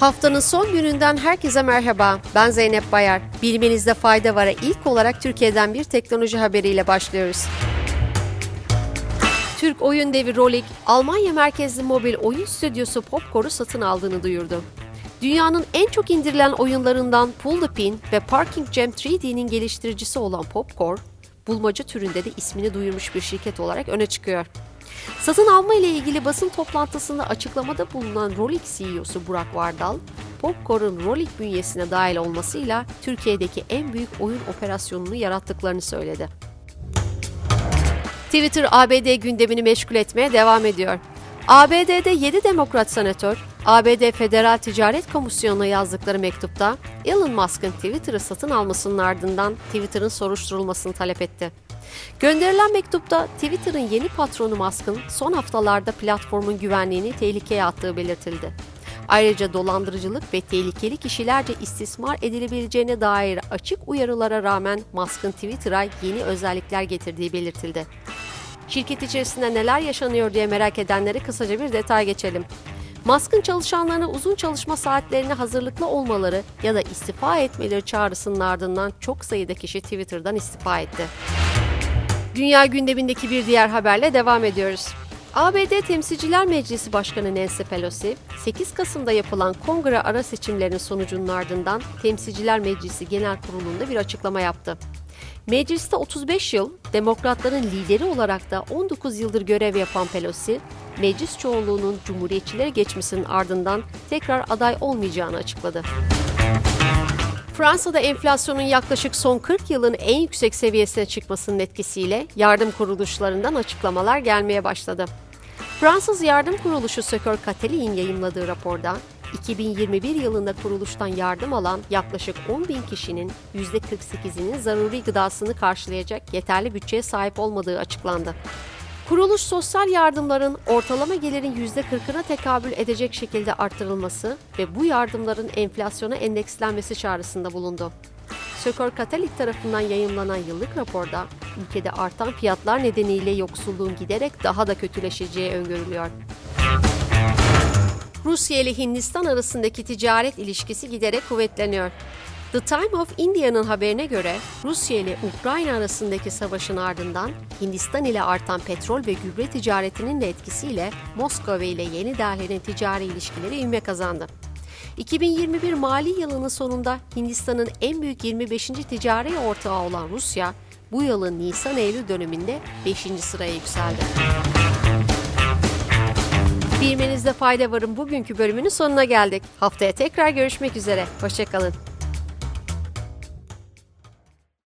Haftanın son gününden herkese merhaba. Ben Zeynep Bayar. Bilmenizde fayda var'a ilk olarak Türkiye'den bir teknoloji haberiyle başlıyoruz. Türk oyun devi Rolik, Almanya merkezli mobil oyun stüdyosu Popcore'u satın aldığını duyurdu. Dünyanın en çok indirilen oyunlarından Pull the Pin ve Parking Jam 3D'nin geliştiricisi olan Popcore, bulmaca türünde de ismini duyurmuş bir şirket olarak öne çıkıyor. Satın alma ile ilgili basın toplantısında açıklamada bulunan Rolik CEO'su Burak Vardal, Popcore'un Rolik bünyesine dahil olmasıyla Türkiye'deki en büyük oyun operasyonunu yarattıklarını söyledi. Twitter ABD gündemini meşgul etmeye devam ediyor. ABD'de 7 demokrat senatör, ABD Federal Ticaret Komisyonu'na yazdıkları mektupta Elon Musk'ın Twitter'ı satın almasının ardından Twitter'ın soruşturulmasını talep etti. Gönderilen mektupta Twitter'ın yeni patronu Musk'ın son haftalarda platformun güvenliğini tehlikeye attığı belirtildi. Ayrıca dolandırıcılık ve tehlikeli kişilerce istismar edilebileceğine dair açık uyarılara rağmen Musk'ın Twitter'a yeni özellikler getirdiği belirtildi. Şirket içerisinde neler yaşanıyor diye merak edenlere kısaca bir detay geçelim. Musk'ın çalışanlarına uzun çalışma saatlerine hazırlıklı olmaları ya da istifa etmeleri çağrısının ardından çok sayıda kişi Twitter'dan istifa etti. Dünya gündemindeki bir diğer haberle devam ediyoruz. ABD Temsilciler Meclisi Başkanı Nancy Pelosi, 8 Kasım'da yapılan kongre ara seçimlerinin sonucunun ardından Temsilciler Meclisi Genel Kurulu'nda bir açıklama yaptı. Mecliste 35 yıl, demokratların lideri olarak da 19 yıldır görev yapan Pelosi, meclis çoğunluğunun cumhuriyetçilere geçmesinin ardından tekrar aday olmayacağını açıkladı. Fransa'da enflasyonun yaklaşık son 40 yılın en yüksek seviyesine çıkmasının etkisiyle yardım kuruluşlarından açıklamalar gelmeye başladı. Fransız yardım kuruluşu Sökör Katelin yayımladığı raporda 2021 yılında kuruluştan yardım alan yaklaşık 10 bin kişinin %48'inin zaruri gıdasını karşılayacak yeterli bütçeye sahip olmadığı açıklandı. Kuruluş sosyal yardımların ortalama gelirin %40'ına tekabül edecek şekilde arttırılması ve bu yardımların enflasyona endekslenmesi çağrısında bulundu. Sökor Katalik tarafından yayımlanan yıllık raporda ülkede artan fiyatlar nedeniyle yoksulluğun giderek daha da kötüleşeceği öngörülüyor. Rusya ile Hindistan arasındaki ticaret ilişkisi giderek kuvvetleniyor. The Time of India'nın haberine göre Rusya ile Ukrayna arasındaki savaşın ardından Hindistan ile artan petrol ve gübre ticaretinin de etkisiyle Moskova ile Yeni Delhi'nin ticari ilişkileri ivme kazandı. 2021 mali yılının sonunda Hindistan'ın en büyük 25. ticari ortağı olan Rusya, bu yılın Nisan-Eylül döneminde 5. sıraya yükseldi. Bilmenizde fayda varın bugünkü bölümünün sonuna geldik. Haftaya tekrar görüşmek üzere. Hoşçakalın.